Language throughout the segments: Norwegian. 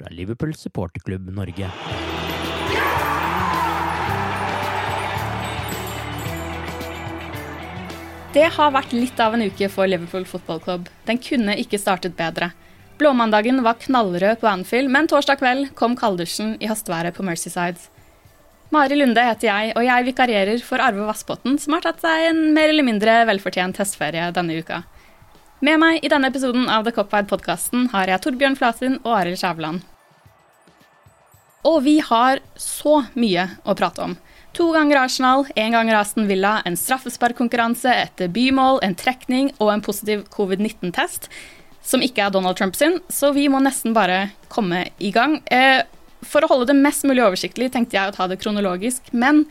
fra Liverpool supporterklubb Norge. Det har vært litt av en uke for Liverpool fotballklubb. Den kunne ikke startet bedre. Blåmandagen var knallrød på Anfield, men torsdag kveld kom kalddusjen i høstværet på Mercyside. Mari Lunde heter jeg, og jeg vikarierer for Arve Vassbotn, som har tatt seg en mer eller mindre velfortjent høstferie denne uka. Med meg i denne episoden av The Copwide-podkasten har jeg Torbjørn Flatin og Arild Skjæveland. Og vi har så mye å prate om. To ganger Arsenal, én ganger Aston Villa, en straffesparkkonkurranse etter bymål, en trekning og en positiv covid-19-test, som ikke er Donald Trump sin, så vi må nesten bare komme i gang. Eh, for å holde det mest mulig oversiktlig tenkte jeg å ta det kronologisk, men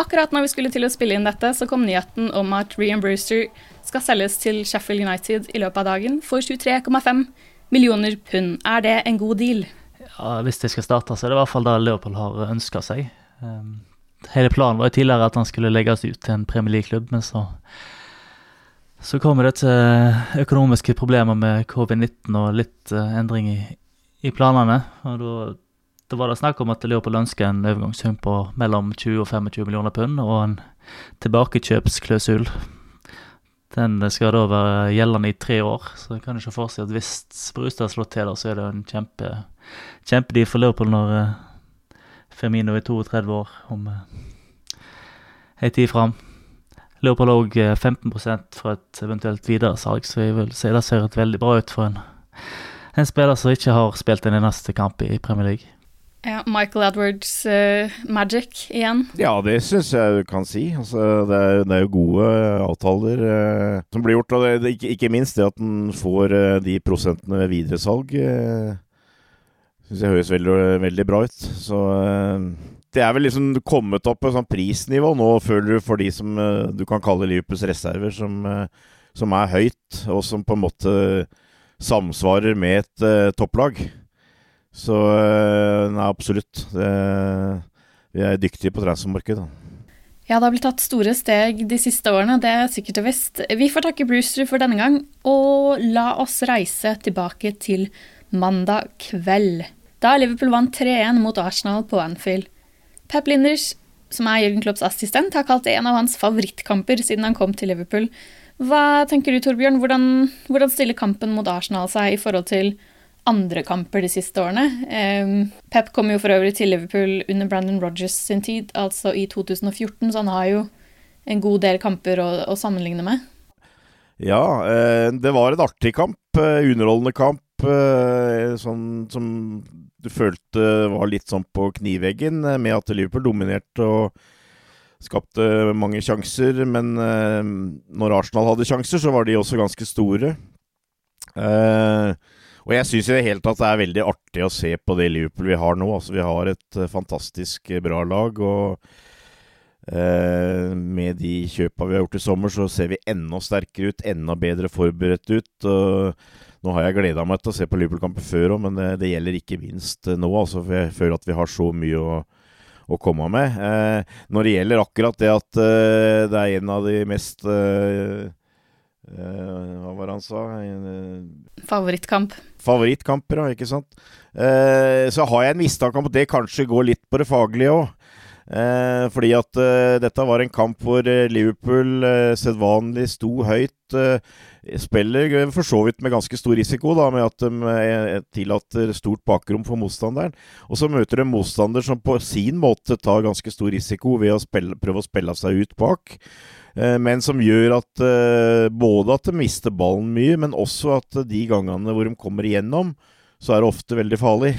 akkurat når vi skulle til å spille inn dette, så kom nyheten om at Rian Brewster skal selges til Sheffield United i løpet av dagen for 23,5 millioner pund. Er det en god deal? Ja, Hvis det skal starte, så er det i hvert fall det Leopold har ønska seg. Um Hele planen var jo tidligere at han skulle legges ut til en Premier League-klubb, men så så kommer det til økonomiske problemer med covid-19 og litt uh, endring i, i, planene. og da, da var det snakk om at Leopold ønsker en overgangssum på mellom 20 og 25 millioner pund, og en tilbakekjøpsklausul. Den skal da være gjeldende i tre år, så jeg kan ikke forestille at hvis Brustad slår til, så er det en kjempe, kjempedeal for Leopold når Femino er 32 år om ei uh, tid fram. Leopold òg 15 for et eventuelt videresalg, så jeg vil si det ser veldig bra ut for en, en spiller som ikke har spilt en eneste kamp i Premier League. Ja, Michael Edwards uh, magic igjen? Ja, det syns jeg du kan si. Altså, det, er, det, er, jo gode avtaler uh, som blir gjort. Og det, ikke, ikke, minst det at en får uh, de prosentene ved videresalg. Uh, syns jeg høres veldig, veldig, bra ut. Så det er vel liksom kommet opp på et sånt prisnivå nå, føler du, for de som du kan kalle Liverpools reserver, som, som, er høyt, og som på en måte samsvarer med et topplag. Så nei, absolutt. Det, vi er dyktige på transfermarkedet. Ja, det har blitt tatt store steg de siste årene, det er sikkert og visst. Vi får takke Brewster for denne gang, og la oss reise tilbake til mandag kveld. Da Liverpool vant 3-1 mot Arsenal på Anfield. Pep Linders, som er Jørgen Klopps assistent, har kalt det en av hans favorittkamper siden han kom til Liverpool. Hva tenker du, Torbjørn? Hvordan, hvordan stiller kampen mot Arsenal seg i forhold til andre kamper de siste årene? Pep kom jo for øvrig til Liverpool under Brandon Rogers sin tid, altså i 2014, så han har jo en god del kamper å, å sammenligne med. Ja, eh, det var en artig kamp. Eh, underholdende kamp. Eh, sånn som du følte var litt sånn på kniveggen, med at Liverpool dominerte og skapte mange sjanser. Men når Arsenal hadde sjanser, så var de også ganske store. Eh, og jeg syns i det hele tatt det er veldig artig å se på det Liverpool vi har nå. Altså, vi har et eh, fantastisk bra lag. og eh, med de kjøpa vi har gjort i sommer, så ser vi enda sterkere ut, enda bedre forberedt ut. og nå har jeg gleda meg til å se på Liverpool-kamper før òg, men det, det, gjelder ikke minst nå. Altså, for jeg føler at vi har så mye å, å komme med. Eh, når det gjelder akkurat det at eh, det er en av de mest eh, eh Hva var han sa. Eh, Favorittkamp. Favorittkamper, ja, ikke sant. Eh, så har jeg en mistanke om at det kanskje går litt på det faglige òg. Eh, fordi at eh, dette var en kamp hvor eh, Liverpool sedvanlig sto høyt. spiller for så vidt med ganske stor risiko, da, med at de tillater stort bakrom for motstanderen. Og så møter de motstander som på sin måte tar ganske stor risiko ved å spille, prøve å spille seg ut bak. Men som gjør at både at de mister ballen mye, men også at de gangene hvor de kommer igjennom, så er det ofte veldig farlig.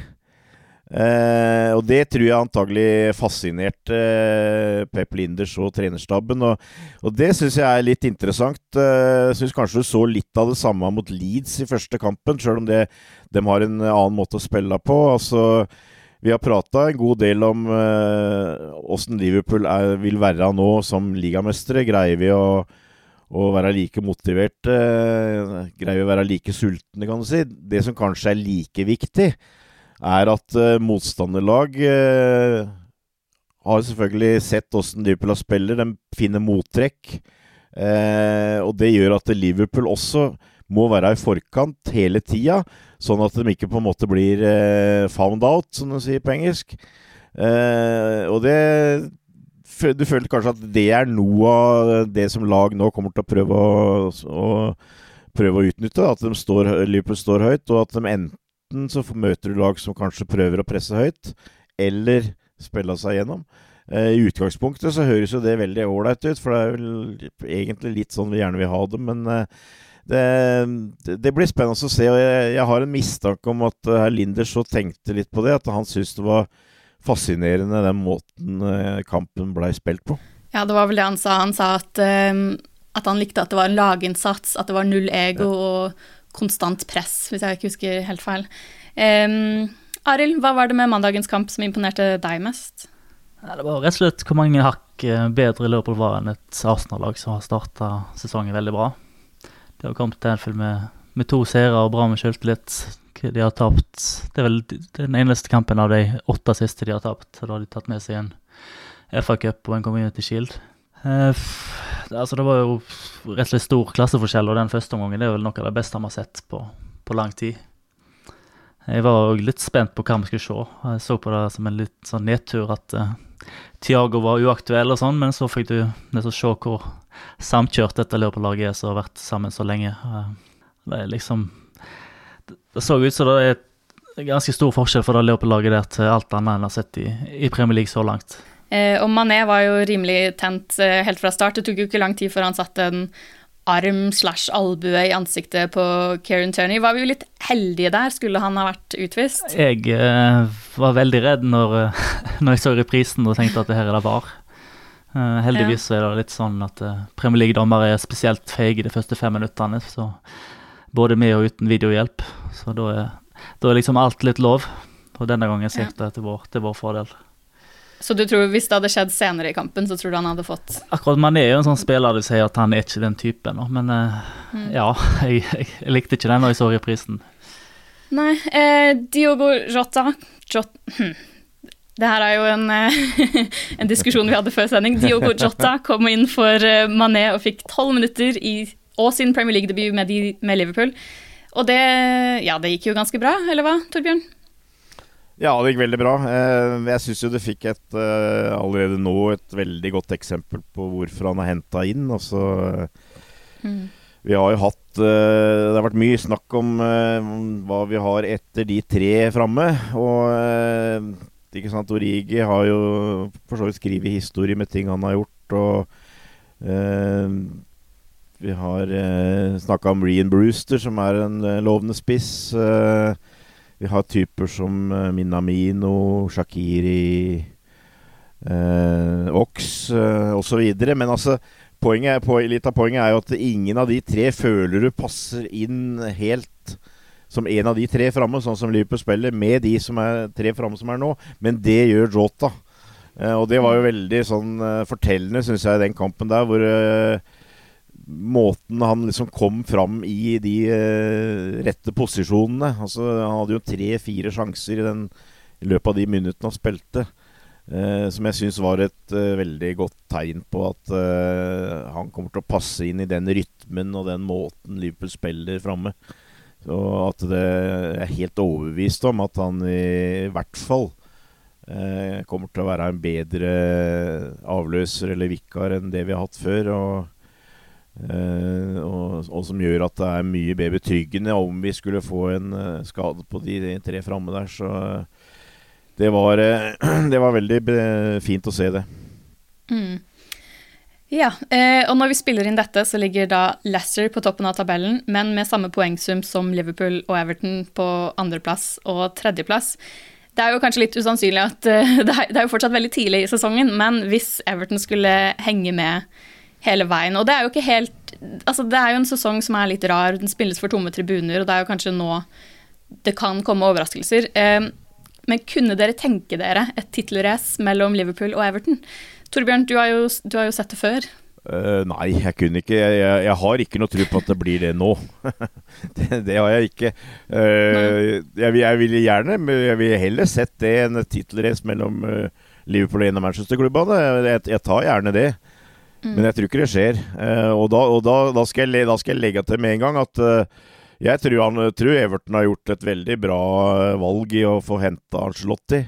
Eh, og det tror jeg antagelig fascinerte eh, Pep Linders og trenerstaben. Og, og det syns jeg er litt interessant. Jeg eh, syns kanskje du så litt av det samme mot Leeds i første kampen, sjøl om det, de har en annen måte å spille på. Altså vi har prata en god del om åssen uh, Liverpool er, vil være nå som ligamestere. Greier vi å, å være like motiverte? Uh, greier vi å være like sultne, kan du si? Det som kanskje er like viktig, er at uh, motstanderlag har selvfølgelig sett åssen Liverpool spiller. De finner mottrekk. og det gjør at Liverpool også må være i forkant hele tida, sånn at de ikke på en måte blir eh, found out, som de sier på engelsk. Eh, og det Du føler kanskje at det er noe av det som lag nå kommer til å prøve å, å prøve å utnytte. At Liverpool står høyt, og at de enten så møter du lag som kanskje prøver å presse høyt, eller spille seg gjennom. Eh, I utgangspunktet så høres jo det veldig ålreit ut, for det er vel egentlig litt sånn vi gjerne vil ha det. Men eh, det, det, blir spennende å se. og Jeg, jeg har en mistanke om at herr Linders så tenkte litt på det. At han syntes det var fascinerende den måten kampen blei spilt på. Ja, det var vel det han sa. Han sa at, at han likte at det var en laginnsats, at det var null ego ja. og konstant press, hvis jeg ikke husker helt feil. Um, Arild, hva var det med mandagens kamp som imponerte deg mest? Ja, det var rett og slett hvor mange hakk bedre Liverpool var enn et Arsenal-lag som har starta sesongen veldig bra. De har kommet til Anfield med, med to seire og bra med selvtillit. De har tapt Det er vel den eneste kampen av de åtte siste de har tapt. Da har de tatt med seg en FA-cup og en Community Shield. Eh, altså Det var jo rett og slett stor klasseforskjell, og den første omgangen det er vel noe av det beste vi har sett på, på lang tid. Jeg var litt spent på hva vi skulle se. Jeg så på det som en litt sånn nedtur at uh, Tiago var uaktuell og sånn, men så fikk du nesten se hvor samkjørt dette Leopold-laget er som har vært sammen så lenge. Uh, det er liksom Det så ut som det er ganske stor forskjell for det Leopold-laget der til alt annet enn har sett i, i Premier League så langt. Eh, og Mané var jo rimelig tent eh, helt fra start. Det tok jo ikke lang tid før han satte en arm slash albue i ansiktet på Kieran Turney. Var vi jo litt heldige der, skulle han ha vært utvist? Jeg eh, var veldig redd når, når jeg så reprisen og tenkte at det her er det var. Uh, heldigvis ja. er det litt sånn at uh, Premier League-dommere er spesielt feige de første fem minuttene. Så både med og uten videohjelp. Så da er, da er liksom alt litt lov. Og denne gangen ser jeg ja. til, vår, til vår fordel. Så du tror hvis det hadde skjedd senere i kampen, så tror du han hadde fått Akkurat man er jo en sånn spiller du sier at han er ikke den typen, men uh, mm. ja. Jeg, jeg, jeg, likte ikke den da jeg så reprisen. Nei. Eh, Diogo Jota Jot, hm. Det her er jo en, eh, en, diskusjon vi hadde før sending. Diogo Jota kom inn for eh, Mané og fikk tolv minutter i, og sin Premier League-debut med, med, Liverpool. Og det, ja, det gikk jo ganske bra, eller hva, Torbjørn? Ja, det gikk veldig bra. Eh, jeg syns jo du fikk et allerede nå et veldig godt eksempel på hvorfor han er henta inn. Altså mm. Vi har jo hatt Det har vært mye snakk om hva vi har etter de tre framme. Og ikke sant? Origi har jo for så vidt skrevet historie med ting han har gjort. Og eh, vi har eh, snakka om Rian Brewster, som er en eh, lovende spiss. Eh, vi har typer som eh, Minamino, Shakiri, eh, Ox eh, osv. Men altså poenget, litt av poenget er jo at ingen av de tre føler du passer inn helt som en av de tre framme, sånn som Liverpool spiller, med de som er tre framme som er nå. Men det gjør Jota. Eh, og det var jo veldig sånn eh, fortellende, syns jeg, den kampen der, hvor eh, måten han liksom kom fram i de uh, rette posisjonene Altså, Han hadde jo tre-fire sjanser i, den, i, løpet av de minuttene han spilte. Uh, som jeg syns var et uh, veldig godt tegn på at han kommer til å passe inn i den rytmen og den måten Liverpool spiller framme. Og at det er helt overbevist om at han i hvert fall kommer til å være en bedre avløser eller vikar enn det vi har hatt før. Og, og, og, som gjør at det er mye mer betryggende om vi skulle få en skade på de, de tre framme der. Så det var, eh, det var veldig fint å se det. Mm. Ja, eh, og når vi spiller inn dette, så ligger da Leicester på toppen av tabellen, men med samme poengsum som Liverpool og Everton på andreplass og tredjeplass. Det er jo kanskje litt usannsynlig at uh, det, er, jo fortsatt veldig tidlig i sesongen, men hvis Everton skulle henge med hele veien Og det er jo ikke helt Altså, det er jo en sesong som er litt rar. Den spilles for tomme tribuner, og det er jo kanskje nå det kan komme overraskelser. Uh, men kunne dere tenke dere et tittelrace mellom Liverpool og Everton? Torbjørn, du har jo, du har jo sett det før. Uh, nei, jeg kunne ikke. Jeg, jeg, jeg, har ikke noe tro på at det blir det nå. det, det, har jeg ikke. Uh, jeg, jeg ville gjerne Jeg ville heller sett det enn et tittelrace mellom uh, Liverpool og en av Manchester-klubbene. Jeg, tar gjerne det. Mm. Men jeg tror ikke det skjer. og, da, og da, da, skal da, skal jeg, legge til med en gang at jeg tror, han, tror, Everton har gjort et veldig bra eh, valg i å få henta Arncelotti.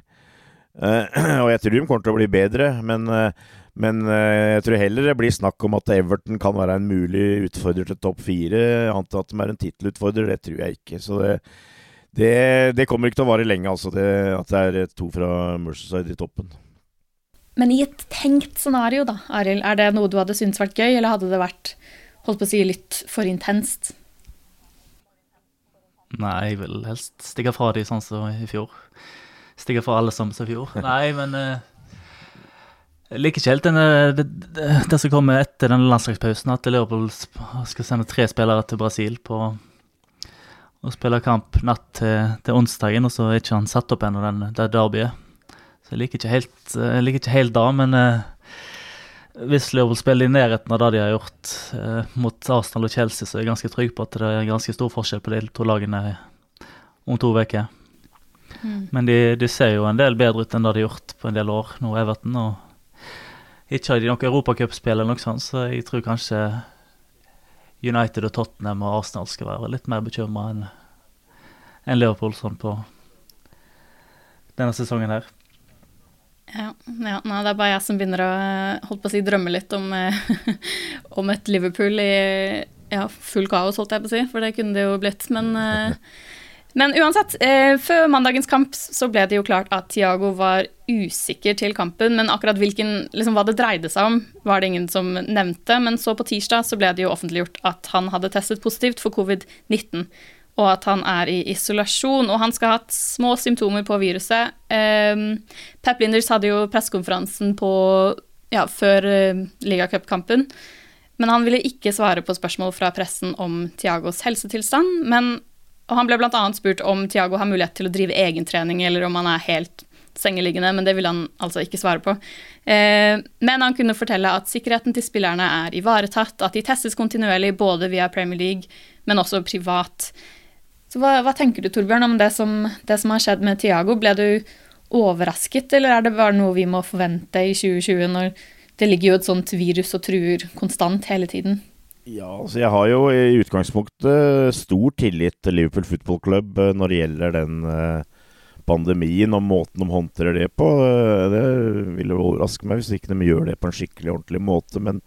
Og jeg tror de kommer til å bli bedre, men, men jeg tror heller det blir snakk om at Everton kan være en mulig utfordrer til topp fire. Annet at de er en tittelutfordrer, det tror jeg ikke. Så det, det, det, kommer ikke til å vare lenge, altså, det, at det er to fra Merceside i toppen. Men i et tenkt scenario, da, Arild, er det noe du hadde syntes vært gøy, eller hadde det vært holdt på å si, litt for intenst? Nei, jeg vil helst stikke fra de sånn som i fjor. Stikke fra alle som i fjor. Nei, men uh, jeg liker ikke helt denne, det, det, det, som kommer etter denne landslagspausen, at Liverpool skal sende tre spillere til Brasil på å spille kamp natt til, til onsdagen, og så er ikke han satt opp ennå, det derbyet. Jeg liker ikke helt, jeg liker ikke helt da, men uh, hvis Liverpool spiller i nærheten av det de har gjort eh, mot Arsenal og Chelsea, så er jeg ganske trygg på at det er ganske stor forskjell på de to lagene om to uker. Mm. Men de, de, ser jo en del bedre ut enn det de har gjort på en del år nå, Everton. Og ikke har de noe europacupspill eller noe sånt, så jeg tror kanskje United og Tottenham og Arsenal skal være litt mer bekymra enn en Liverpool sånn på denne sesongen her. Ja, ja, nei, det er bare jeg som begynner å holdt på å si, drømme litt om, eh, om et Liverpool i ja, full kaos, holdt jeg på å si, for det kunne det jo blitt. Men, eh, men uansett, eh, før mandagens kamp så ble det jo klart at Tiago var usikker til kampen, men akkurat hvilken, liksom, hva det dreide seg om, var det ingen som nevnte. Men så på tirsdag så ble det jo offentliggjort at han hadde testet positivt for covid-19 og at han er i isolasjon. Og han skal ha hatt små symptomer på viruset. Um, Pep Linders hadde jo pressekonferansen ja, før uh, ligacupkampen. Men han ville ikke svare på spørsmål fra pressen om Tiagos helsetilstand. Men, og han ble bl.a. spurt om Tiago har mulighet til å drive egentrening, eller om han er helt sengeliggende, men det ville han altså ikke svare på. Eh, men han kunne fortelle at sikkerheten til spillerne er ivaretatt, at de testes kontinuerlig både via Premier League, men også privat. Så hva, hva, tenker du, Torbjørn, om det som, det som, har skjedd med Tiago? Ble du overrasket, eller er det bare noe vi må forvente i 2020, når det ligger jo et sånt virus og truer konstant hele tiden? Ja, altså jeg har jo i utgangspunktet stor tillit til Liverpool Football Club eh, når det gjelder den eh, pandemien og måten de håndterer det på. Eh, det ville overraske meg hvis ikke de gjør det på en skikkelig ordentlig måte. Men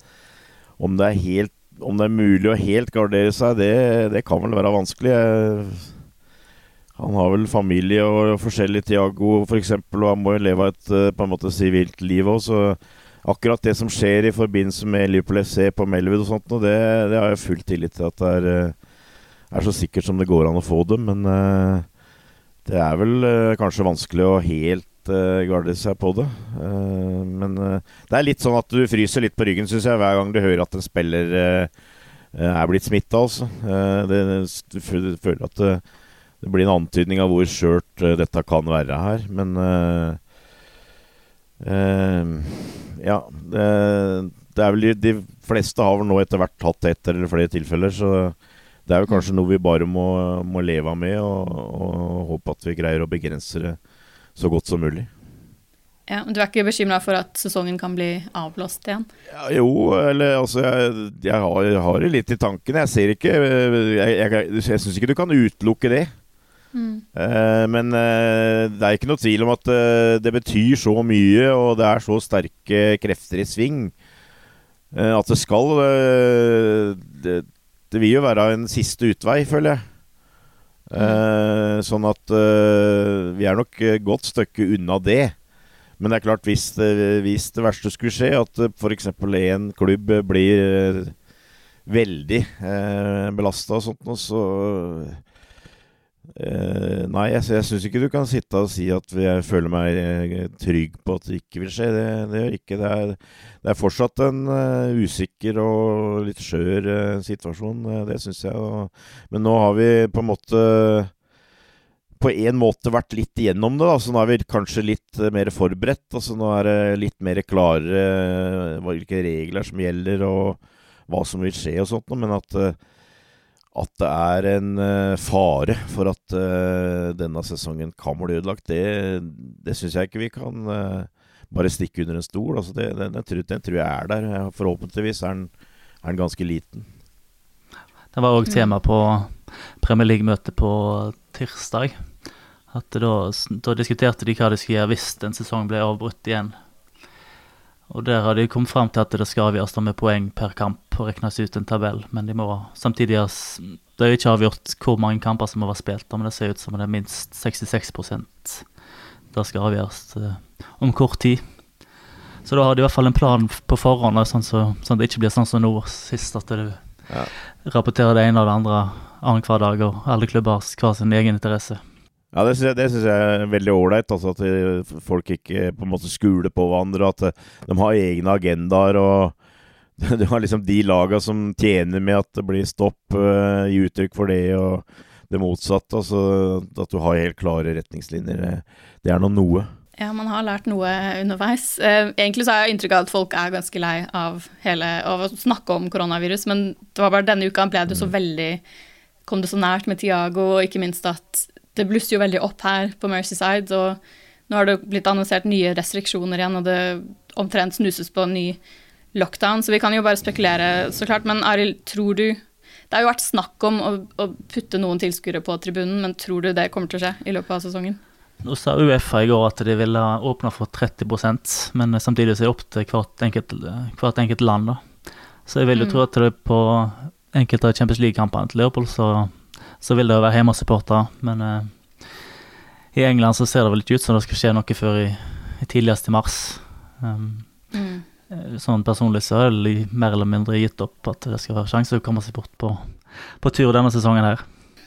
om det er helt om det er mulig å helt gardere seg, det, det kan vel være vanskelig. Han har vel familie og forskjellig, Tiago f.eks., og han må jo leve et eh, på en måte sivilt liv òg, så akkurat det som skjer i forbindelse med Liverpool FC på Melwood og sånt, det, det, har jeg full tillit til at det er, eh, er, så sikkert som det går an å få det. Men uh, det er vel kanskje vanskelig å helt uh, gardere seg på det. Uh, men uh, det er litt sånn at du fryser litt på ryggen, syns jeg, hver gang du hører at en spiller er blitt smitta. Altså. du føler at det, det, blir en antydning av hvor skjørt dette kan være her. Men ja det, det, er vel De fleste har vel nå etter hvert hatt ett eller flere tilfeller, så det er jo kanskje noe vi bare må, må leve med og, og håpe at vi greier å begrense det så godt som mulig. Ja, men Du er ikke bekymra for at sesongen kan bli avblåst igjen? Ja, jo, eller altså Jeg, jeg har, jeg har det litt i tankene. Jeg ser ikke Jeg, jeg, jeg syns ikke du kan utelukke det. Mm. Uh, men uh, det er ikke noe tvil om at uh, det betyr så mye, og det er så sterke krefter i sving, at det skal det, det vil jo være en siste utvei, føler jeg. Eh, sånn at eh, vi er nok godt stykke unna det. Men det er klart, hvis hvis det verste skulle skje, at uh, f.eks. en klubb blir eh, veldig uh, belasta og sånt noe, så eh, Nei, jeg, jeg syns ikke du kan sitte og si at jeg føler meg eh, trygg på at det ikke vil skje. Det, det gjør ikke. Det er, det er fortsatt en uh, usikker og litt skjør uh, situasjon, det syns jeg. Og, men nå har vi på en måte på en måte vært litt igjennom det, da, så nå er vi kanskje litt mer forberedt. Altså Nå er det litt mer klare eh, hvilke regler som gjelder, og hva som vil skje og sånt. Men at, at det er en eh, fare for at eh, denne sesongen kan bli ødelagt, det, det syns jeg ikke vi kan eh, bare stikke under en stol. Altså det, den, tror, tror jeg er der. Forhåpentligvis er den, er den ganske liten. Det var òg tema på Premier League-møtet på tirsdag. At da, da diskuterte de hva de skulle gjøre hvis en sesong ble avbrutt igjen. Og der har de kommet fram til at det skal avgjøres med poeng per kamp og regnes ut en tabell. Men de må samtidig ha Det er ikke avgjort hvor mange kamper som må være spilt, men det ser ut som det er minst 66 Det skal avgjøres eh, om kort tid. Så da har de i hvert fall en plan på forhånd, sånn, så, sånn at det ikke blir sånn som nå sist, at du Ja. rapporterer det ene og det andre annenhver dag, og alle klubber har hver sin egen interesse. Ja, det syns jeg, jeg er veldig ålreit. Altså at folk ikke på en måte skuler på hverandre. At eh, de har egne agendaer. og Du har liksom de laga som tjener med at det blir stopp, uh, gi uttrykk for det, og det motsatte. Altså at du har helt klare retningslinjer. eh, Det er nå noe. Ja, man har lært noe underveis. Uh, egentlig så har jeg inntrykk av at folk er ganske lei av hele av å snakke om koronavirus, men det var bare denne uka ble det så veldig Kom det så nært med Tiago, og ikke minst at det blusser jo veldig opp her på Mercyside, og nå har det blitt annonsert nye restriksjoner igjen, og det omtrent snuses på en ny lockdown, så vi kan jo bare spekulere, så klart. Men Arild, tror du Det har jo vært snakk om å, å putte noen tilskuere på tribunen, men tror du det kommer til å skje i løpet av sesongen? Nå sa Uefa i går at de ville åpne for 30% men samtidig så er det opp til hvert enkelt, hvert enkelt land. da. Så jeg vil jo Mm. tro at det på enkelte av Champions League-kampene til Liverpool så, så vil det jo være hjemmesupportere. Men eh, i England så ser det vel ikke ut som det skal skje noe før i, i tidligst i mars. Um, sånn personlig så er det mer eller mindre gitt opp at det skal være sjanse å komme seg bort på, på tur denne sesongen her.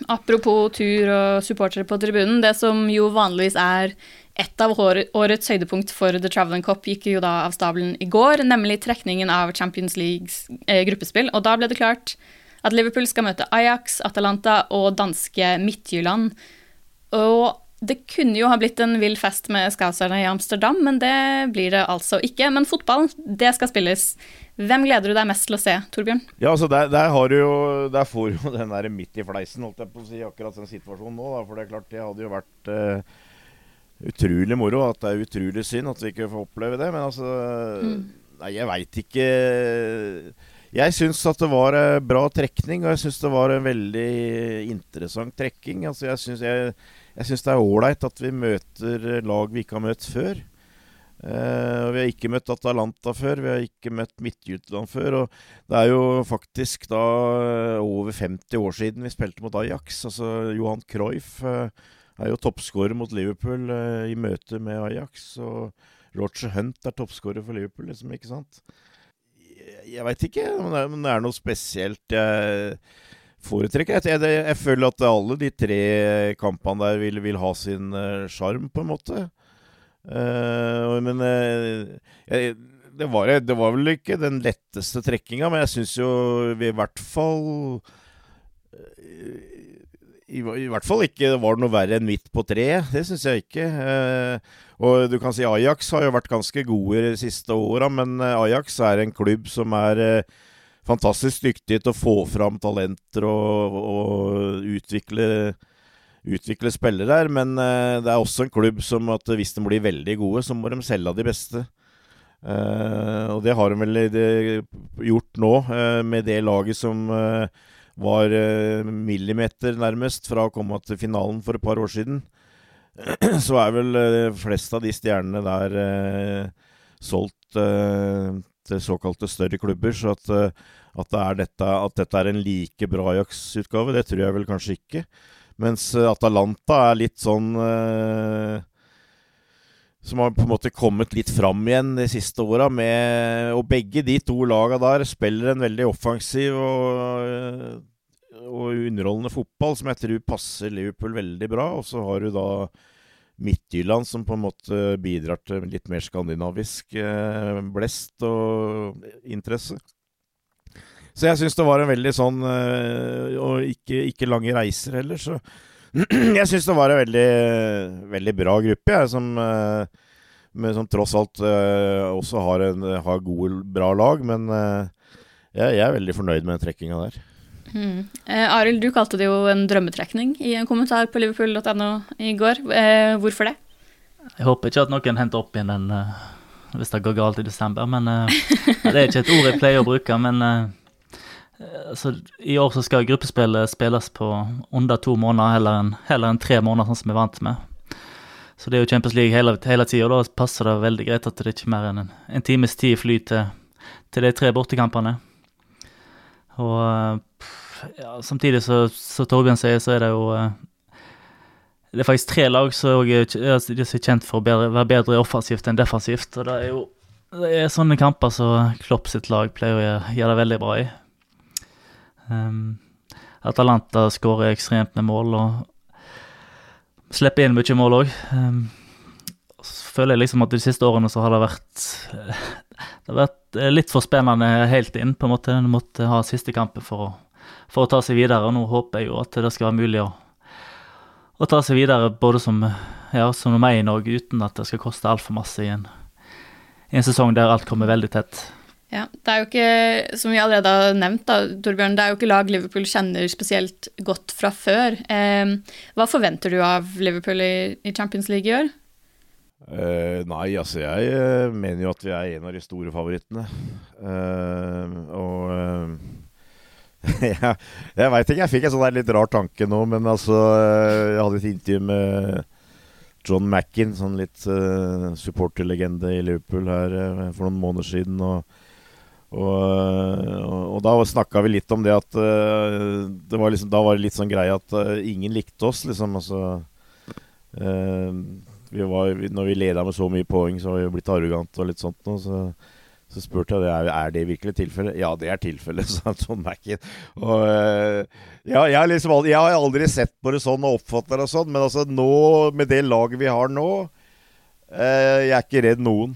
Apropos tur og supportere på tribunen, det som jo vanligvis er et av årets høydepunkt for The Travelling Cup, gikk jo da av stabelen i går, nemlig trekningen av Champions Leagues eh, gruppespill. Og da ble det klart at Liverpool skal møte Ajax, Atalanta og danske Midtjylland. Og det kunne jo ha blitt en vill fest med Scouserne i Amsterdam, men det blir det altså ikke. Men fotballen, det skal spilles. Hvem gleder du deg mest til å se, Torbjørn? Ja, altså der, der har du jo Der får jo den der midt i fleisen, holdt jeg på å si, akkurat den situasjonen nå. Da, for det er klart, det hadde jo vært uh, utrolig moro. At det er utrolig synd at vi ikke får oppleve det. Men altså Nei, jeg veit ikke. Jeg syns at det var eh, bra trekning, og jeg syns det var en veldig interessant trekking. Altså, jeg syns jeg, jeg syns det er ålreit at vi møter lag vi ikke har møtt før. Uh, vi har ikke møtt Atalanta før, vi har ikke møtt Midtjylland før. Og det er jo faktisk da eh, over 50 år siden vi spilte mot Ajax. Altså Johan Cruyff uh, er jo toppskårer mot Liverpool uh, i møte med Ajax. Og Roger Hunt er toppskårer for Liverpool, liksom, ikke sant? Jeg, jeg veit ikke men det, om det er noe spesielt jeg foretrekker. Jeg, jeg, jeg føler at alle de tre kampene der vil, vil ha sin sjarm, på en måte. Uh, men uh, jeg, det, var, det var vel ikke den letteste trekkinga, men jeg syns jo vi i hvert fall eh, i, I hvert fall ikke var det noe verre enn midt på treet. Det syns jeg ikke. Eh, og du kan si Ajax har jo vært ganske gode de siste åra, men eh, Ajax er en klubb som er eh, fantastisk dyktig til å få fram talenter og, og utvikle utvikle spillere her. Men uh, det er også en klubb som at hvis de blir veldig gode, så må de selge de beste. Uh, og det har de vel gjort nå, uh, med det laget som var millimeter nærmest fra å komme til finalen for et par år siden. Så er vel flest av de stjernene der solgt til såkalte større klubber. Så at, at, det dette, at dette er en like bra Ajax-utgave, det tror jeg vel kanskje ikke. Mens eh, Atalanta er litt sånn eh, Som har på en måte kommet litt fram igjen de siste åra. Og begge de to laga der spiller en veldig offensiv og, eh, og underholdende fotball som jeg tror passer Liverpool veldig bra. Og så har du da Midtjylland, som på en måte bidrar til litt mer skandinavisk eh, blest og interesse. Så jeg syns det var en veldig sånn øh, Og ikke, ikke, lange reiser heller, så Jeg syns det var en veldig, veldig bra gruppe, jeg, som, med, som tross alt også har, en, har gode, bra lag. Men jeg, jeg, er veldig fornøyd med trekkinga der. Mm. Eh, Arild, du kalte det jo en drømmetrekning i en kommentar på liverpool.no i går. Eh, hvorfor det? Jeg håper ikke at noen henter opp igjen den hvis det går galt i desember. Men Det er ikke et ord jeg pleier å bruke. Men altså, I år så skal gruppespillet spilles på under to måneder heller enn, heller tre måneder, sånn som vi er vant med. Så det er jo Champions League hele, hele tida, og da passer det veldig greit at det ikke er mer enn en, en times tid fly til, til de tre bortekampene. Og ja, samtidig så, som Torbjørn sier, så er det jo eh, Det er faktisk tre lag som er, er kjent for å bedre, være bedre offensivt enn defensivt. Og det er jo det er sånne kamper som Klopp sitt lag pleier å gjøre det veldig bra i. Um, Atalanta skårer ekstremt med mål og slipper inn mye mål òg. Um, så føler jeg liksom at de siste årene så har det vært Det har vært eh, litt for spennende helt inn, på en måte. Du måtte ha siste kampen for å, for å ta seg videre, og nå håper jeg jo at det skal være mulig å, å ta seg videre både som, ja, som meg i Norge, uten at det skal koste altfor masse i en, i en sesong der alt kommer veldig tett. Ja, Det er jo ikke, som vi allerede har nevnt, da, Torbjørn, det er jo ikke lag Liverpool kjenner spesielt godt fra før. Eh, hva forventer du av Liverpool i, i Champions League i år? Uh, nei, altså jeg uh, mener jo at vi er en av de store favorittene. Uh, og jeg, jeg veit ikke, jeg fikk en sånn litt rar tanke nå, men altså Jeg hadde et intervju med John Mackin, sånn litt supporterlegende i Liverpool her for noen måneder siden. og og, og, og, da snakka vi litt om det at uh, det var liksom, Da var det litt sånn greie at uh, ingen likte oss, liksom. Altså, uh, vi var, når vi leda med så mye poeng, så var vi blitt arrogante og litt sånt noe. Så, så, spurte jeg er, er det virkelig tilfellet. Ja, det er tilfellet, sa John Mackin. Og ja, jeg, liksom aldri, jeg, har aldri sett på det sånn og oppfatter det sånn, men altså nå, med det laget vi har nå Jeg er ikke redd noen.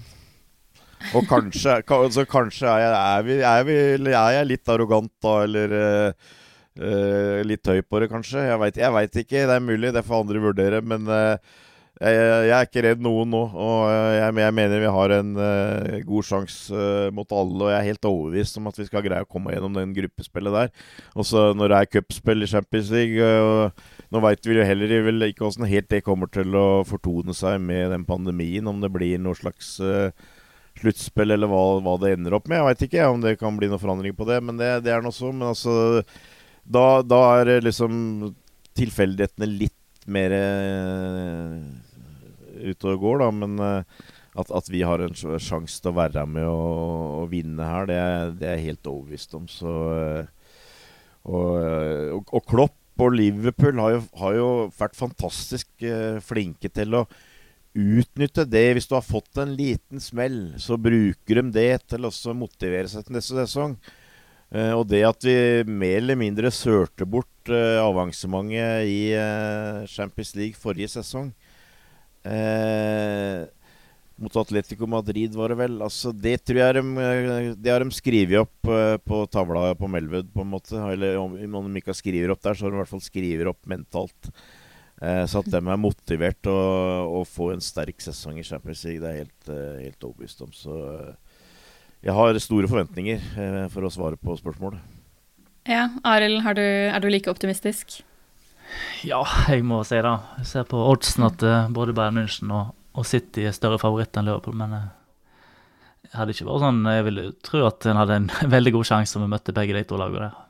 Og kanskje, altså, kanskje er, jeg, er, vi, er, vi, er, jeg, litt arrogant da, eller uh, litt høy på det, kanskje. Jeg veit ikke. Det er mulig, det får andre vurdere. Men uh, jeg, jeg, er ikke redd noen nå. Og jeg, jeg mener vi har en god sjanse mot alle. Og jeg er helt overbevist om at vi skal greie å komme gjennom den gruppespillet der. Og så når det er cupspill i Champions League Nå veit vi jo heller ikke åssen helt det kommer til å fortone seg med den pandemien. Om det blir noe slags uh, sluttspill, eller hva, hva, det ender opp med. Jeg veit ikke om det kan bli noen forandring på det, men det, det er nå så. Men altså da, da, er liksom tilfeldighetene litt mer uh, ute og går, da. Men uh, at, at, vi har en sjanse til å være med og, og vinne her, det, det, er jeg helt overbevist om. Så uh, og, og, og, Klopp og Liverpool har jo, har jo vært fantastisk flinke til å utnytte det. Hvis du har fått en liten smell, så bruker de det til å motivere seg til neste sesong. Og det at vi mer eller mindre sørte bort avansementet i Champions League forrige sesong Mot Atletico Madrid, var det vel. Altså, det tror jeg de, det har de skrevet opp på tavla på Melwood, på en måte. Eller om, om de ikke har skrevet opp der, så har de i hvert fall skrevet opp mentalt. Eh, så at de er motivert å, å, få en sterk sesong i Champions League, det er helt, eh, helt overbevist om. Så eh, jeg har store forventninger, for å svare på spørsmålet. Ja, Arild, er du like optimistisk? Ja, jeg må si det. Jeg ser på oddsen at uh, både Bayern München og, og, City er større favoritt enn Liverpool, men uh, jeg hadde ikke vært sånn Jeg ville tro at en hadde en veldig god sjanse om vi møtte begge de to lagene der.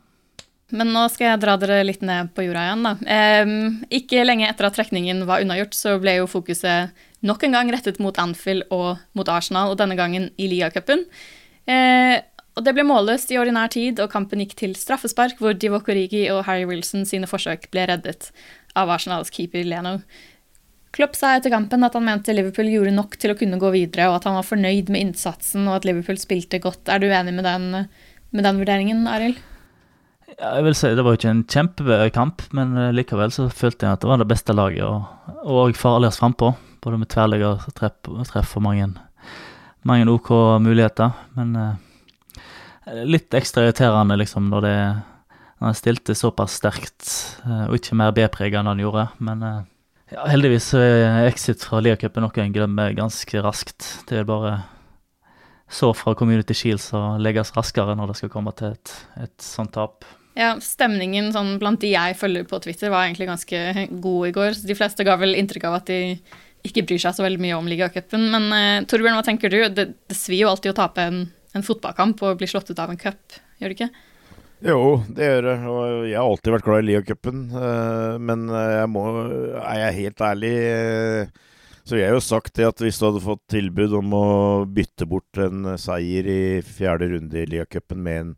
Men nå skal jeg dra dere litt ned på jorda igjen, da. Um, ikke lenge etter at trekningen var unnagjort, så ble jo fokuset nok en gang rettet mot Anfield og mot Arsenal, og denne gangen i ligacupen. Eh, og det ble målløst i ordinær tid, og kampen gikk til straffespark, hvor Divock Origi og Harry Wilson sine forsøk ble reddet av Arsenals keeper Leno. Klopp sa etter kampen at han mente Liverpool gjorde nok til å kunne gå videre, og at han var fornøyd med innsatsen og at Liverpool spilte godt. Er du enig med den, med den vurderingen, Arild? Ja, jeg vil si Det var ikke en kjempekamp, men eh, likevel så følte jeg at det var det beste laget og, og farligst frampå. Både med tverrligger, treff, treff og mange, mange OK muligheter. Men eh, litt ekstra irriterende liksom når det han stilte såpass sterkt, eh, og ikke mer B-prega enn han gjorde. Men eh, ja, heldigvis er exit fra Liacupen noe en glemmer ganske raskt. Det er bare så fra Community Shields å legges raskere når det skal komme til et, et sånt tap. Ja, Stemningen sånn, blant de jeg følger på Twitter, var egentlig ganske god i går. så De fleste ga vel inntrykk av at de ikke bryr seg så veldig mye om ligacupen. Men uh, Torbjørn, hva tenker du? Det, det svir jo alltid å tape en, en fotballkamp og bli slått ut av en cup, gjør det ikke? Jo, det gjør det. Og jeg har alltid vært glad i Lia-cupen. Eh, men eh, jeg må, er jeg helt ærlig eh, så jeg har jo sagt det at hvis du hadde fått tilbud om å bytte bort en seier i fjerde runde i Lia-cupen med en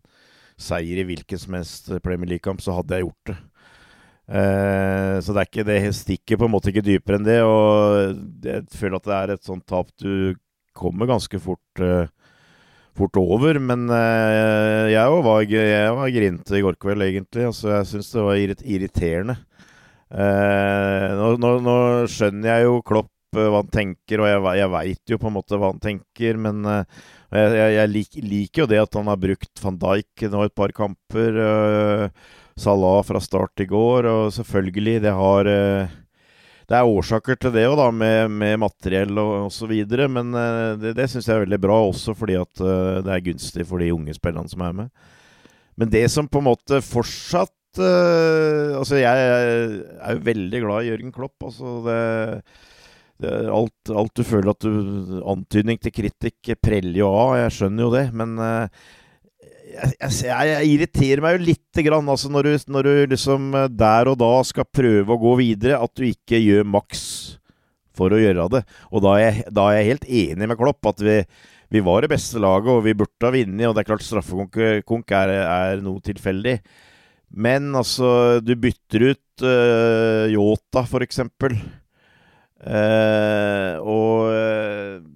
seier i hvilken som helst Premier League-kamp, så hadde jeg gjort det. så det er ikke det stikker på en måte ikke dypere enn det. Og jeg føler at det er et sånt tap du kommer ganske fort fort over. Men uh, jeg var, jeg var grinte i går kveld, egentlig. Altså, jeg syns det var irriterende. Uh, nå, nå, nå, skjønner jeg jo Klopp uh, hva han tenker, og jeg, jeg veit jo på en måte hva han tenker, men jeg, jeg, jeg lik, liker jo det at han har brukt van Dijk nå et par kamper. Salah fra start i går, og selvfølgelig, det har det er årsaker til det òg, med, med, materiell og osv. Men uh, det, det syns jeg er veldig bra, også fordi at uh, det er gunstig for de unge spillerne som er med. Men det som på en måte fortsatt uh, Altså, jeg er jo veldig glad i Jørgen Klopp. Altså, det, alt, alt, du føler at du Antydning til kritikk preller jo av, jeg skjønner jo det. Men jeg, jeg, jeg, irriterer meg jo lite grann altså når, du, når, du, liksom eh, der og da skal prøve å gå videre, at du ikke gjør maks for å gjøre det. Og da er jeg, da er jeg helt enig med Klopp at vi, vi, var det beste laget, og vi burde ha vunnet. Og det er klart straffekonk er, er, noe tilfeldig. Men altså, du bytter ut uh, Yota, for eksempel. Uh, og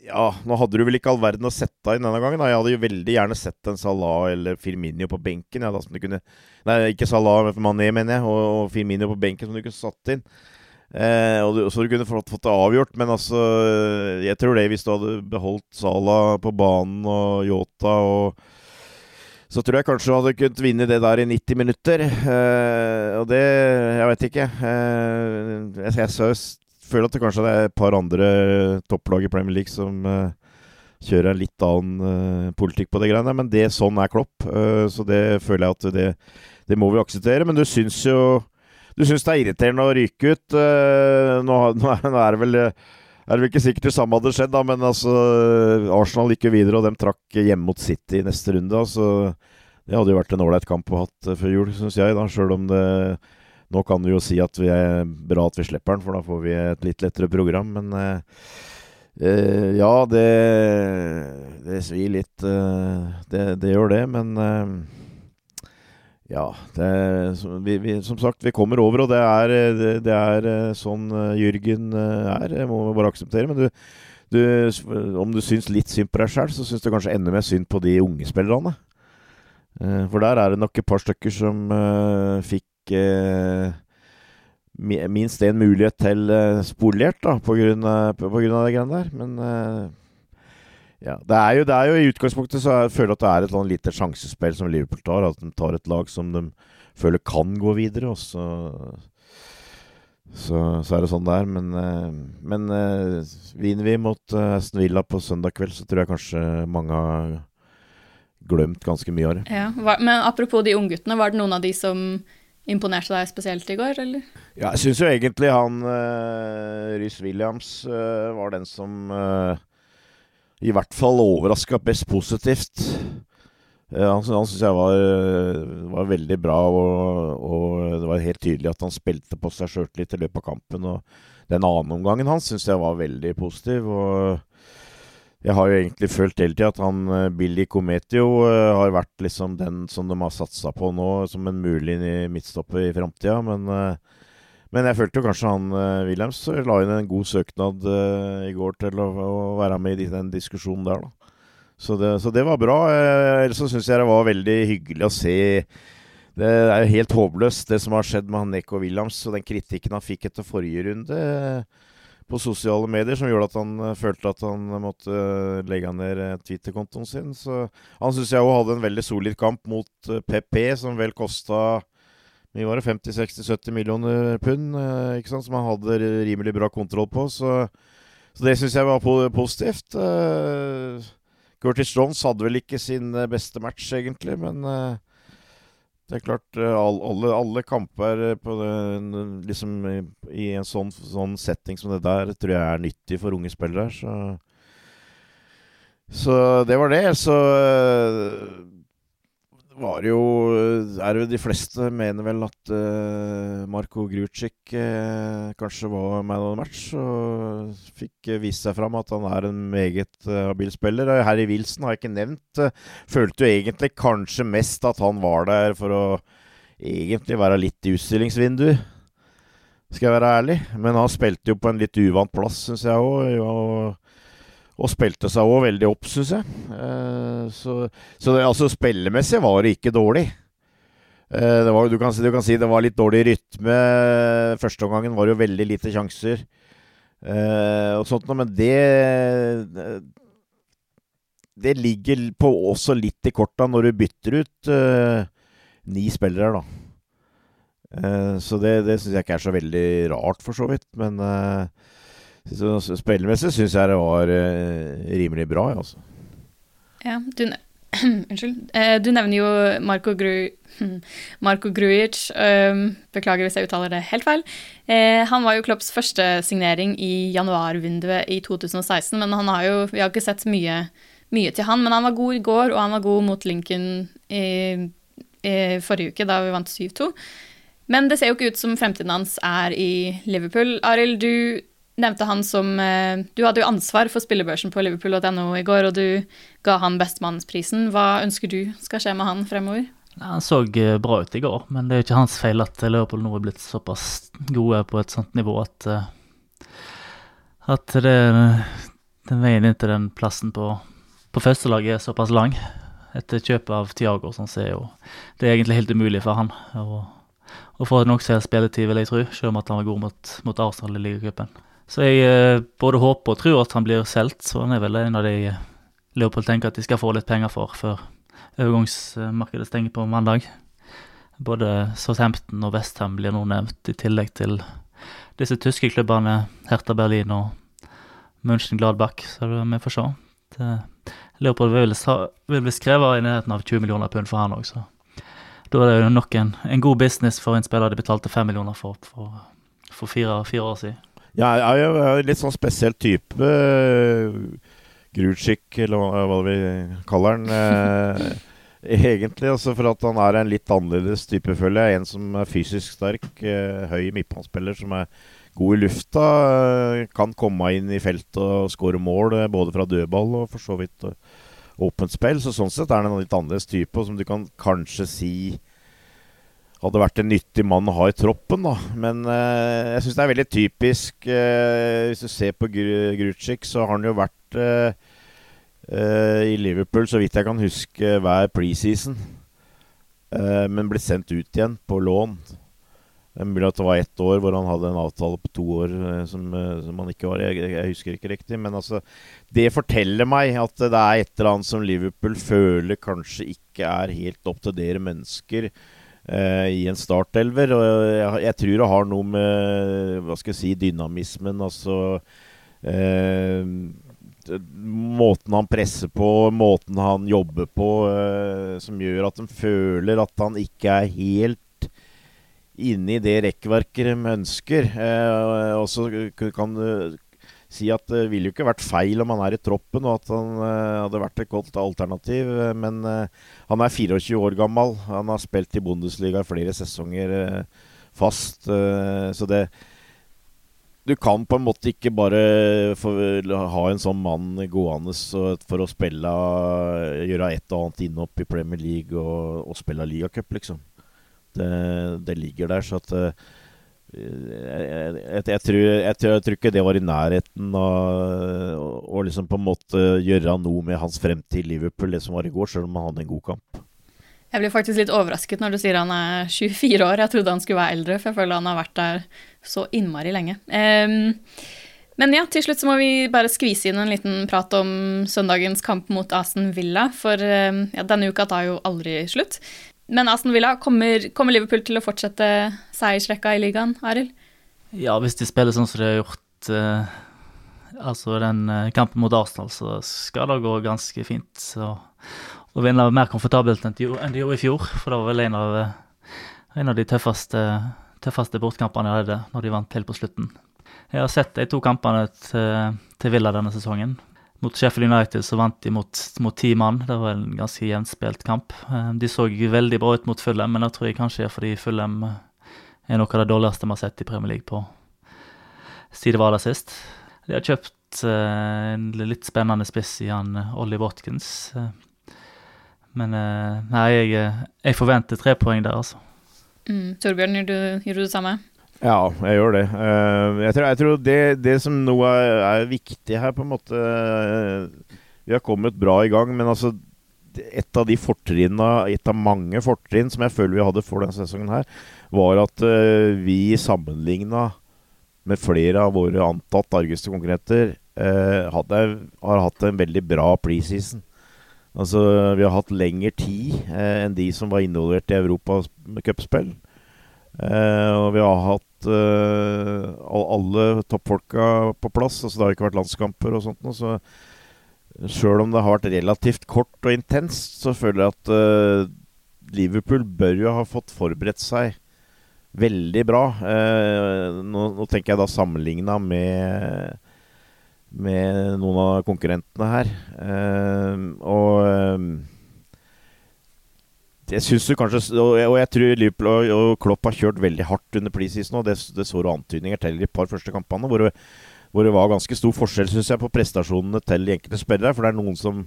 Ja, nå hadde du vel ikke all verden å sette inn denne gangen. Da. Jeg hadde jo veldig gjerne sett en Salah eller Firmino på benken. Ja, da, som du kunne, nei, ikke Salah, men Mané, mener jeg, og, og Firmino på benken som du kunne satt inn. Eh, og du, så du kunne fått, fått, det avgjort. Men altså, jeg tror det hvis du hadde beholdt Salah på banen og Yota og så tror jeg kanskje du hadde kunnet vinne det der i 90 minutter. Eh, og det Jeg vet ikke. Eh, jeg, jeg, føler at det kanskje er et par andre topplag i Premier League som uh, kjører en litt annen uh, politikk på det greiene. Men det, sånn er Klopp. Uh, så det føler jeg at det, det, må vi akseptere. Men du syns jo Du syns det er irriterende å ryke ut. Nå, er det vel er det vel ikke sikkert det samme hadde skjedd, da, men altså, Arsenal gikk jo videre, og de trakk hjemme mot City i neste runde. Altså, det hadde jo vært en ålreit kamp å hatt før jul, syns jeg, da, sjøl om det nå kan vi jo si at vi er bra at vi slipper den, for da får vi et litt lettere program. Men eh, eh, ja, det, det svir litt. Eh, det, det, gjør det, men eh, ja. Det, vi, vi, som sagt, vi kommer over, og det er, det, det er eh, sånn Jørgen er. Det må vi bare akseptere. Men du, du, om du syns litt synd på deg sjøl, så syns du kanskje enda mer synd på de unge spillerne. For der er det nok et par stykker som fikk fikk minst én mulighet til spolert da, på grunn av, på grunn av det greiene der. Men ja, det er, jo, det er jo i utgangspunktet så jeg føler at det er et sånn lite sjansespill som Liverpool tar. At de tar et lag som de føler kan gå videre, og så så, så er det sånn det er. Men, men vinner vi mot Aston Villa på søndag kveld, så tror jeg kanskje mange har glemt ganske mye av det. Ja, men apropos de ungguttene, var det noen av de som imponerte deg spesielt i går, eller? Ja, jeg syns jo egentlig han uh, Rhys Williams uh, var den som uh, i hvert fall overraska best positivt. Han han syns jeg var, var, veldig bra, og, og, det var helt tydelig at han spilte på seg sjøltillit i løpet av kampen. Og den andre omgangen hans syns jeg var veldig positiv. og jeg har jo egentlig følt hele tida at han eh, Billy Cometio uh, har vært liksom den som de har satsa på nå, som en mulig midtstopper i framtida. Men, uh, men, jeg følte jo kanskje han Williams la inn en god søknad i går til å, å, være med i den diskusjonen der, da. Så det, så det var bra. Ellers så syns jeg det var veldig hyggelig å se det er jo helt håpløst, det som har skjedd med han Neko Williams, og den kritikken han fikk etter forrige runde på sosiale medier som gjorde at han uh, følte at han måtte uh, legge ned Twitter-kontoen sin. Så han syns jeg òg hadde en veldig solid kamp mot PP, som vel kosta mye var det 50-60-70 millioner pund, ikke sant, som han hadde rimelig bra kontroll på. Så, så det syns jeg var positivt. Curtis Jones hadde vel ikke sin beste match, egentlig, men det er klart, eh, alle, alle kamper eh, det, liksom, i en sånn, sånn, setting som det der tror jeg er nyttig for unge spillere. Så, så det var det. Så eh, var jo Er jo de fleste mener vel at uh, Marko Grucic uh, kanskje var man of the match. Og fikk uh, vist seg fram at han er en meget habil spiller. Harry Wilson har jeg ikke nevnt. følte jo egentlig kanskje mest at han var der for å egentlig være litt i utstillingsvindu. Skal jeg være ærlig. Men han spilte jo på en litt uvant plass, syns jeg òg. Og spilte seg òg veldig opp, syns jeg. Eh, så, så det, altså spillemessig var det ikke dårlig. Eh, det var, du, kan, du, kan, si det var litt dårlig rytme. Første omgangen var jo veldig lite sjanser. Eh, og sånt, men det Det ligger på også litt i korta når du bytter ut ni spillere, da. Så det, det syns jeg ikke er så veldig rart, for så vidt. Men eh, Spillemessig syns jeg det var uh, rimelig bra, altså. Ja, du, Unnskyld. Uh, du nevner jo Marco, Gru, Marco Grujic. Uh, beklager hvis jeg uttaler det helt feil. han var jo Klopps første signering i januarvinduet i 2016, men han har jo, vi har ikke sett mye, mye, til han. Men han var god i går, og han var god mot Lincoln i, i forrige uke, da vi vant 7-2. Men det ser jo ikke ut som fremtiden hans er i Liverpool. Arild, du nevnte han som eh, Du hadde jo ansvar for spillebørsen på liverpool.no i går, og du ga han Bestemannsprisen. Hva ønsker du skal skje med han fremover? Han så eh, bra ut i går, men det er ikke hans feil at Liverpool nå er blitt såpass gode på et sånt nivå at, eh, at det, den veien inn til den plassen på, på førstelaget er såpass lang. Etter kjøpet av Tiago sånn, så jo det er egentlig helt umulig for han å, å få nokså spilletid, vil jeg tro, selv om han var god mot, mot Arsenal i ligacupen. Så jeg eh, både håper og tror at han blir solgt, så han er vel en av de eh, Leopold tenker at de skal få litt penger for før overgangsmarkedet stenger på mandag. Både Southampton og Westham blir nå nevnt, i tillegg til disse tyske klubbene Hertha Berlin og München Gladbach, så vi får se. Det, Leopold vil, vil bli skrevet i nærheten av 20 millioner pund for han òg, så da er det jo nok en, en, god business for en spiller de betalte 5 millioner for for, for fire, fire år siden. Ja, jeg er jo litt sånn spesiell type. Uh, Grutschik, eller hva vi kaller den. Uh, egentlig, altså for at han er en litt annerledes type, føler jeg. En som er fysisk sterk, uh, høy midtbanespiller som er god i lufta. kan komme inn i feltet og skåre mål, både fra dødball og for så vidt åpent spill. Så sånn sett er han en litt annerledes type, og som du kan kanskje si hadde vært en nyttig mann å ha i troppen. da. Men eh, jeg syns det er veldig typisk eh, Hvis du ser på Gr Grucic, så har han jo vært eh, eh, i Liverpool, så vidt jeg kan huske, hver preseason. Eh, men ble sendt ut igjen på lån. Mulig at det var ett år hvor han hadde en avtale på to år eh, som, som han ikke var. Jeg, jeg, husker ikke riktig. Men altså, det forteller meg at det er et eller annet som Liverpool føler kanskje ikke er helt opp til dere mennesker i en startelver. Og jeg, jeg, tror det har noe med hva skal jeg si, dynamismen, altså uh, Måten han presser på, måten han jobber på, uh, som gjør at de føler at han ikke er helt inne i det rekkverket de ønsker. og så kan si at det ville jo ikke vært feil om han er i troppen, og at han uh, hadde vært et godt alternativ. Men uh, han er 24 år gammel. Han har spilt i Bundesliga flere sesonger fast. så det Du kan på en måte ikke bare ha en sånn mann gående for å spille Gjøre et og annet innhopp i Premier League og, og spille ligacup, liksom. Det, det, ligger der. så at jeg, jeg, jeg, tror, jeg, tror, ikke det var i nærheten av å liksom på en måte gjøre noe med hans fremtid i Liverpool, det som var i går, selv om han hadde en god kamp. Jeg blir faktisk litt overrasket når du sier han er 24 år. Jeg trodde han skulle være eldre, for jeg føler han har vært der så innmari lenge. Um, men ja, til slutt så må vi bare skvise inn en liten prat om søndagens kamp mot Aston Villa, for um, ja, denne uka tar jo aldri slutt. Men Aston Villa, kommer, kommer, Liverpool til å fortsette seiersrekka i ligaen, Arild? Ja, hvis de spiller sånn som de har gjort eh, altså den eh, kampen mot Arsenal, så skal det gå ganske fint. Så, å vinne mer komfortabelt enn de, gjorde i fjor, for det var vel en av, eh, en av de tøffeste, tøffeste bortkampene jeg hadde når de vant helt på slutten. Jeg har sett de to kampene til, til Villa denne sesongen. Mot Sheffield United så vant de mot, mot ti mann. Det var en ganske jevnspilt kamp. Eh, de så veldig bra ut mot Fulham, men det tror jeg kanskje er fordi Fulham eh, er noe av det dårligste vi har sett i Premier League på siden det var der sist. De har kjøpt uh, en litt spennende spiss i han Ollie Watkins. Men nei, jeg, jeg, forventer tre poeng der, altså. Mm, Torbjørn, gjør du, gjør du det samme? Ja, jeg gjør det. Uh, jeg tror, jeg tror det, det, som nå er, er, viktig her, på en måte uh, Vi har kommet bra i gang, men altså et av de fortrinna, et av mange fortrinn som jeg føler vi hadde for denne sesongen her, var at uh, vi sammenligna med flere av våre antatt argeste konkurrenter hadde, har hatt en veldig bra preseason. Altså, vi har hatt lengre tid enn de som var involvert i Europas Europacupspill. Uh, og vi har hatt eh, alle toppfolka på plass. Altså Det har ikke vært landskamper og sånt. Så sjøl om det har vært relativt kort og intenst, så føler jeg at eh, Liverpool bør jo ha fått forberedt seg veldig bra. Nå, nå, tenker jeg da sammenligna med, med noen av konkurrentene her. og jeg synes du kanskje Og jeg tror Liverpool og Klopp har kjørt veldig hardt under preseason. Og det, det så du antydninger til i de par første kampene, hvor det, hvor det var ganske stor forskjell synes jeg, på prestasjonene til de enkelte spillere. For det er noen som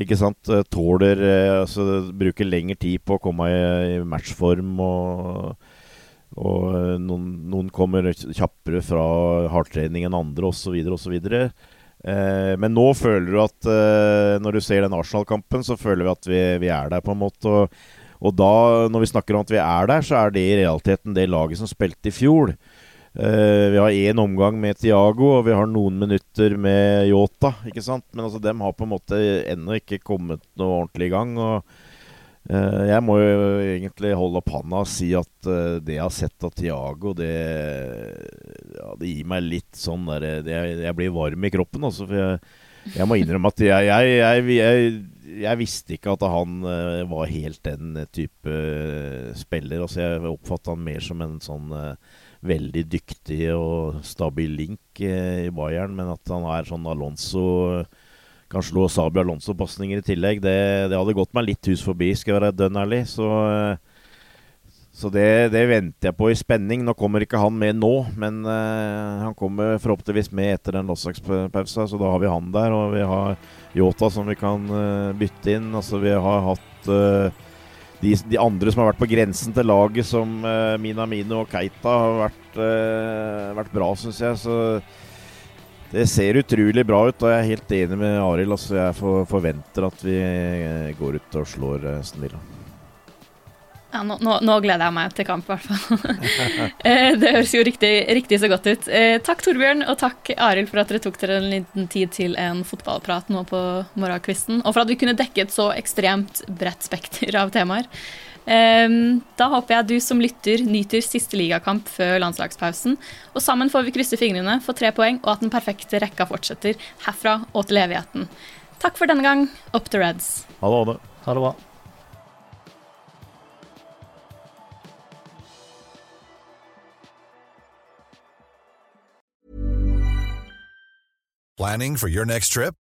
ikke sant, eh, tåler eh, altså, Bruker lengre tid på å komme i, i matchform. Og, og eh, noen, noen, kommer kjappere fra hardtrening enn andre, osv. osv. Eh, men nå føler du at eh, når du ser den Arsenal-kampen, så føler vi at vi, vi, er der, på en måte. Og, og, da, når vi snakker om at vi er der, så er det i realiteten det laget som spilte i fjor. Eh, vi har én omgang med Tiago, og vi har noen minutter med Yota. Men altså, dem har på en måte ennå ikke kommet noe ordentlig i gang. og jeg må jo egentlig holde opp handa og si at eh, det jeg har sett av Tiago, det, ja, det gir meg litt sånn der, jeg, Jeg blir varm i kroppen, altså. For jeg, jeg må innrømme at jeg, jeg, visste ikke at han var helt den type spiller. Altså Jeg oppfatta han mer som en sånn veldig dyktig og stabil link i Bayern, men at han er sånn Alonso kan slå Sabi Alonso-pasninger i tillegg. Det, det, hadde gått meg litt hus forbi, skal jeg være dønn ærlig. Så, så det, det, venter jeg på i spenning. Nå kommer ikke han med nå, men uh, han kommer forhåpentligvis med etter den landslagspausa, så da har vi han der. Og vi har Yota som vi kan uh, bytte inn. Altså vi har hatt uh, de, de, andre som har vært på grensen til laget, som Minamino og Keita, har vært, vært bra, syns jeg. Så det ser utrolig bra ut, og jeg er helt enig med Arild. Altså, jeg forventer at vi eh, går ut og slår eh, Aston Villa. Ja, nå, nå, nå, gleder jeg meg til kamp, i hvert fall. Eh, det høres jo riktig, riktig, så godt ut. takk, Torbjørn, og takk, Arild, for at dere tok dere en liten tid til en fotballprat nå på morgenkvisten. Og for at vi kunne dekke et så ekstremt bredt spekter av temaer. Um, da håper jeg du som lytter nyter siste ligakamp før landslagspausen. Og sammen får vi krysse fingrene for tre poeng, og at den perfekte rekka fortsetter herfra og til evigheten. Takk for denne gang. Up to Reds. Ha det. Ha det. Ha det bra. Planning for your next trip?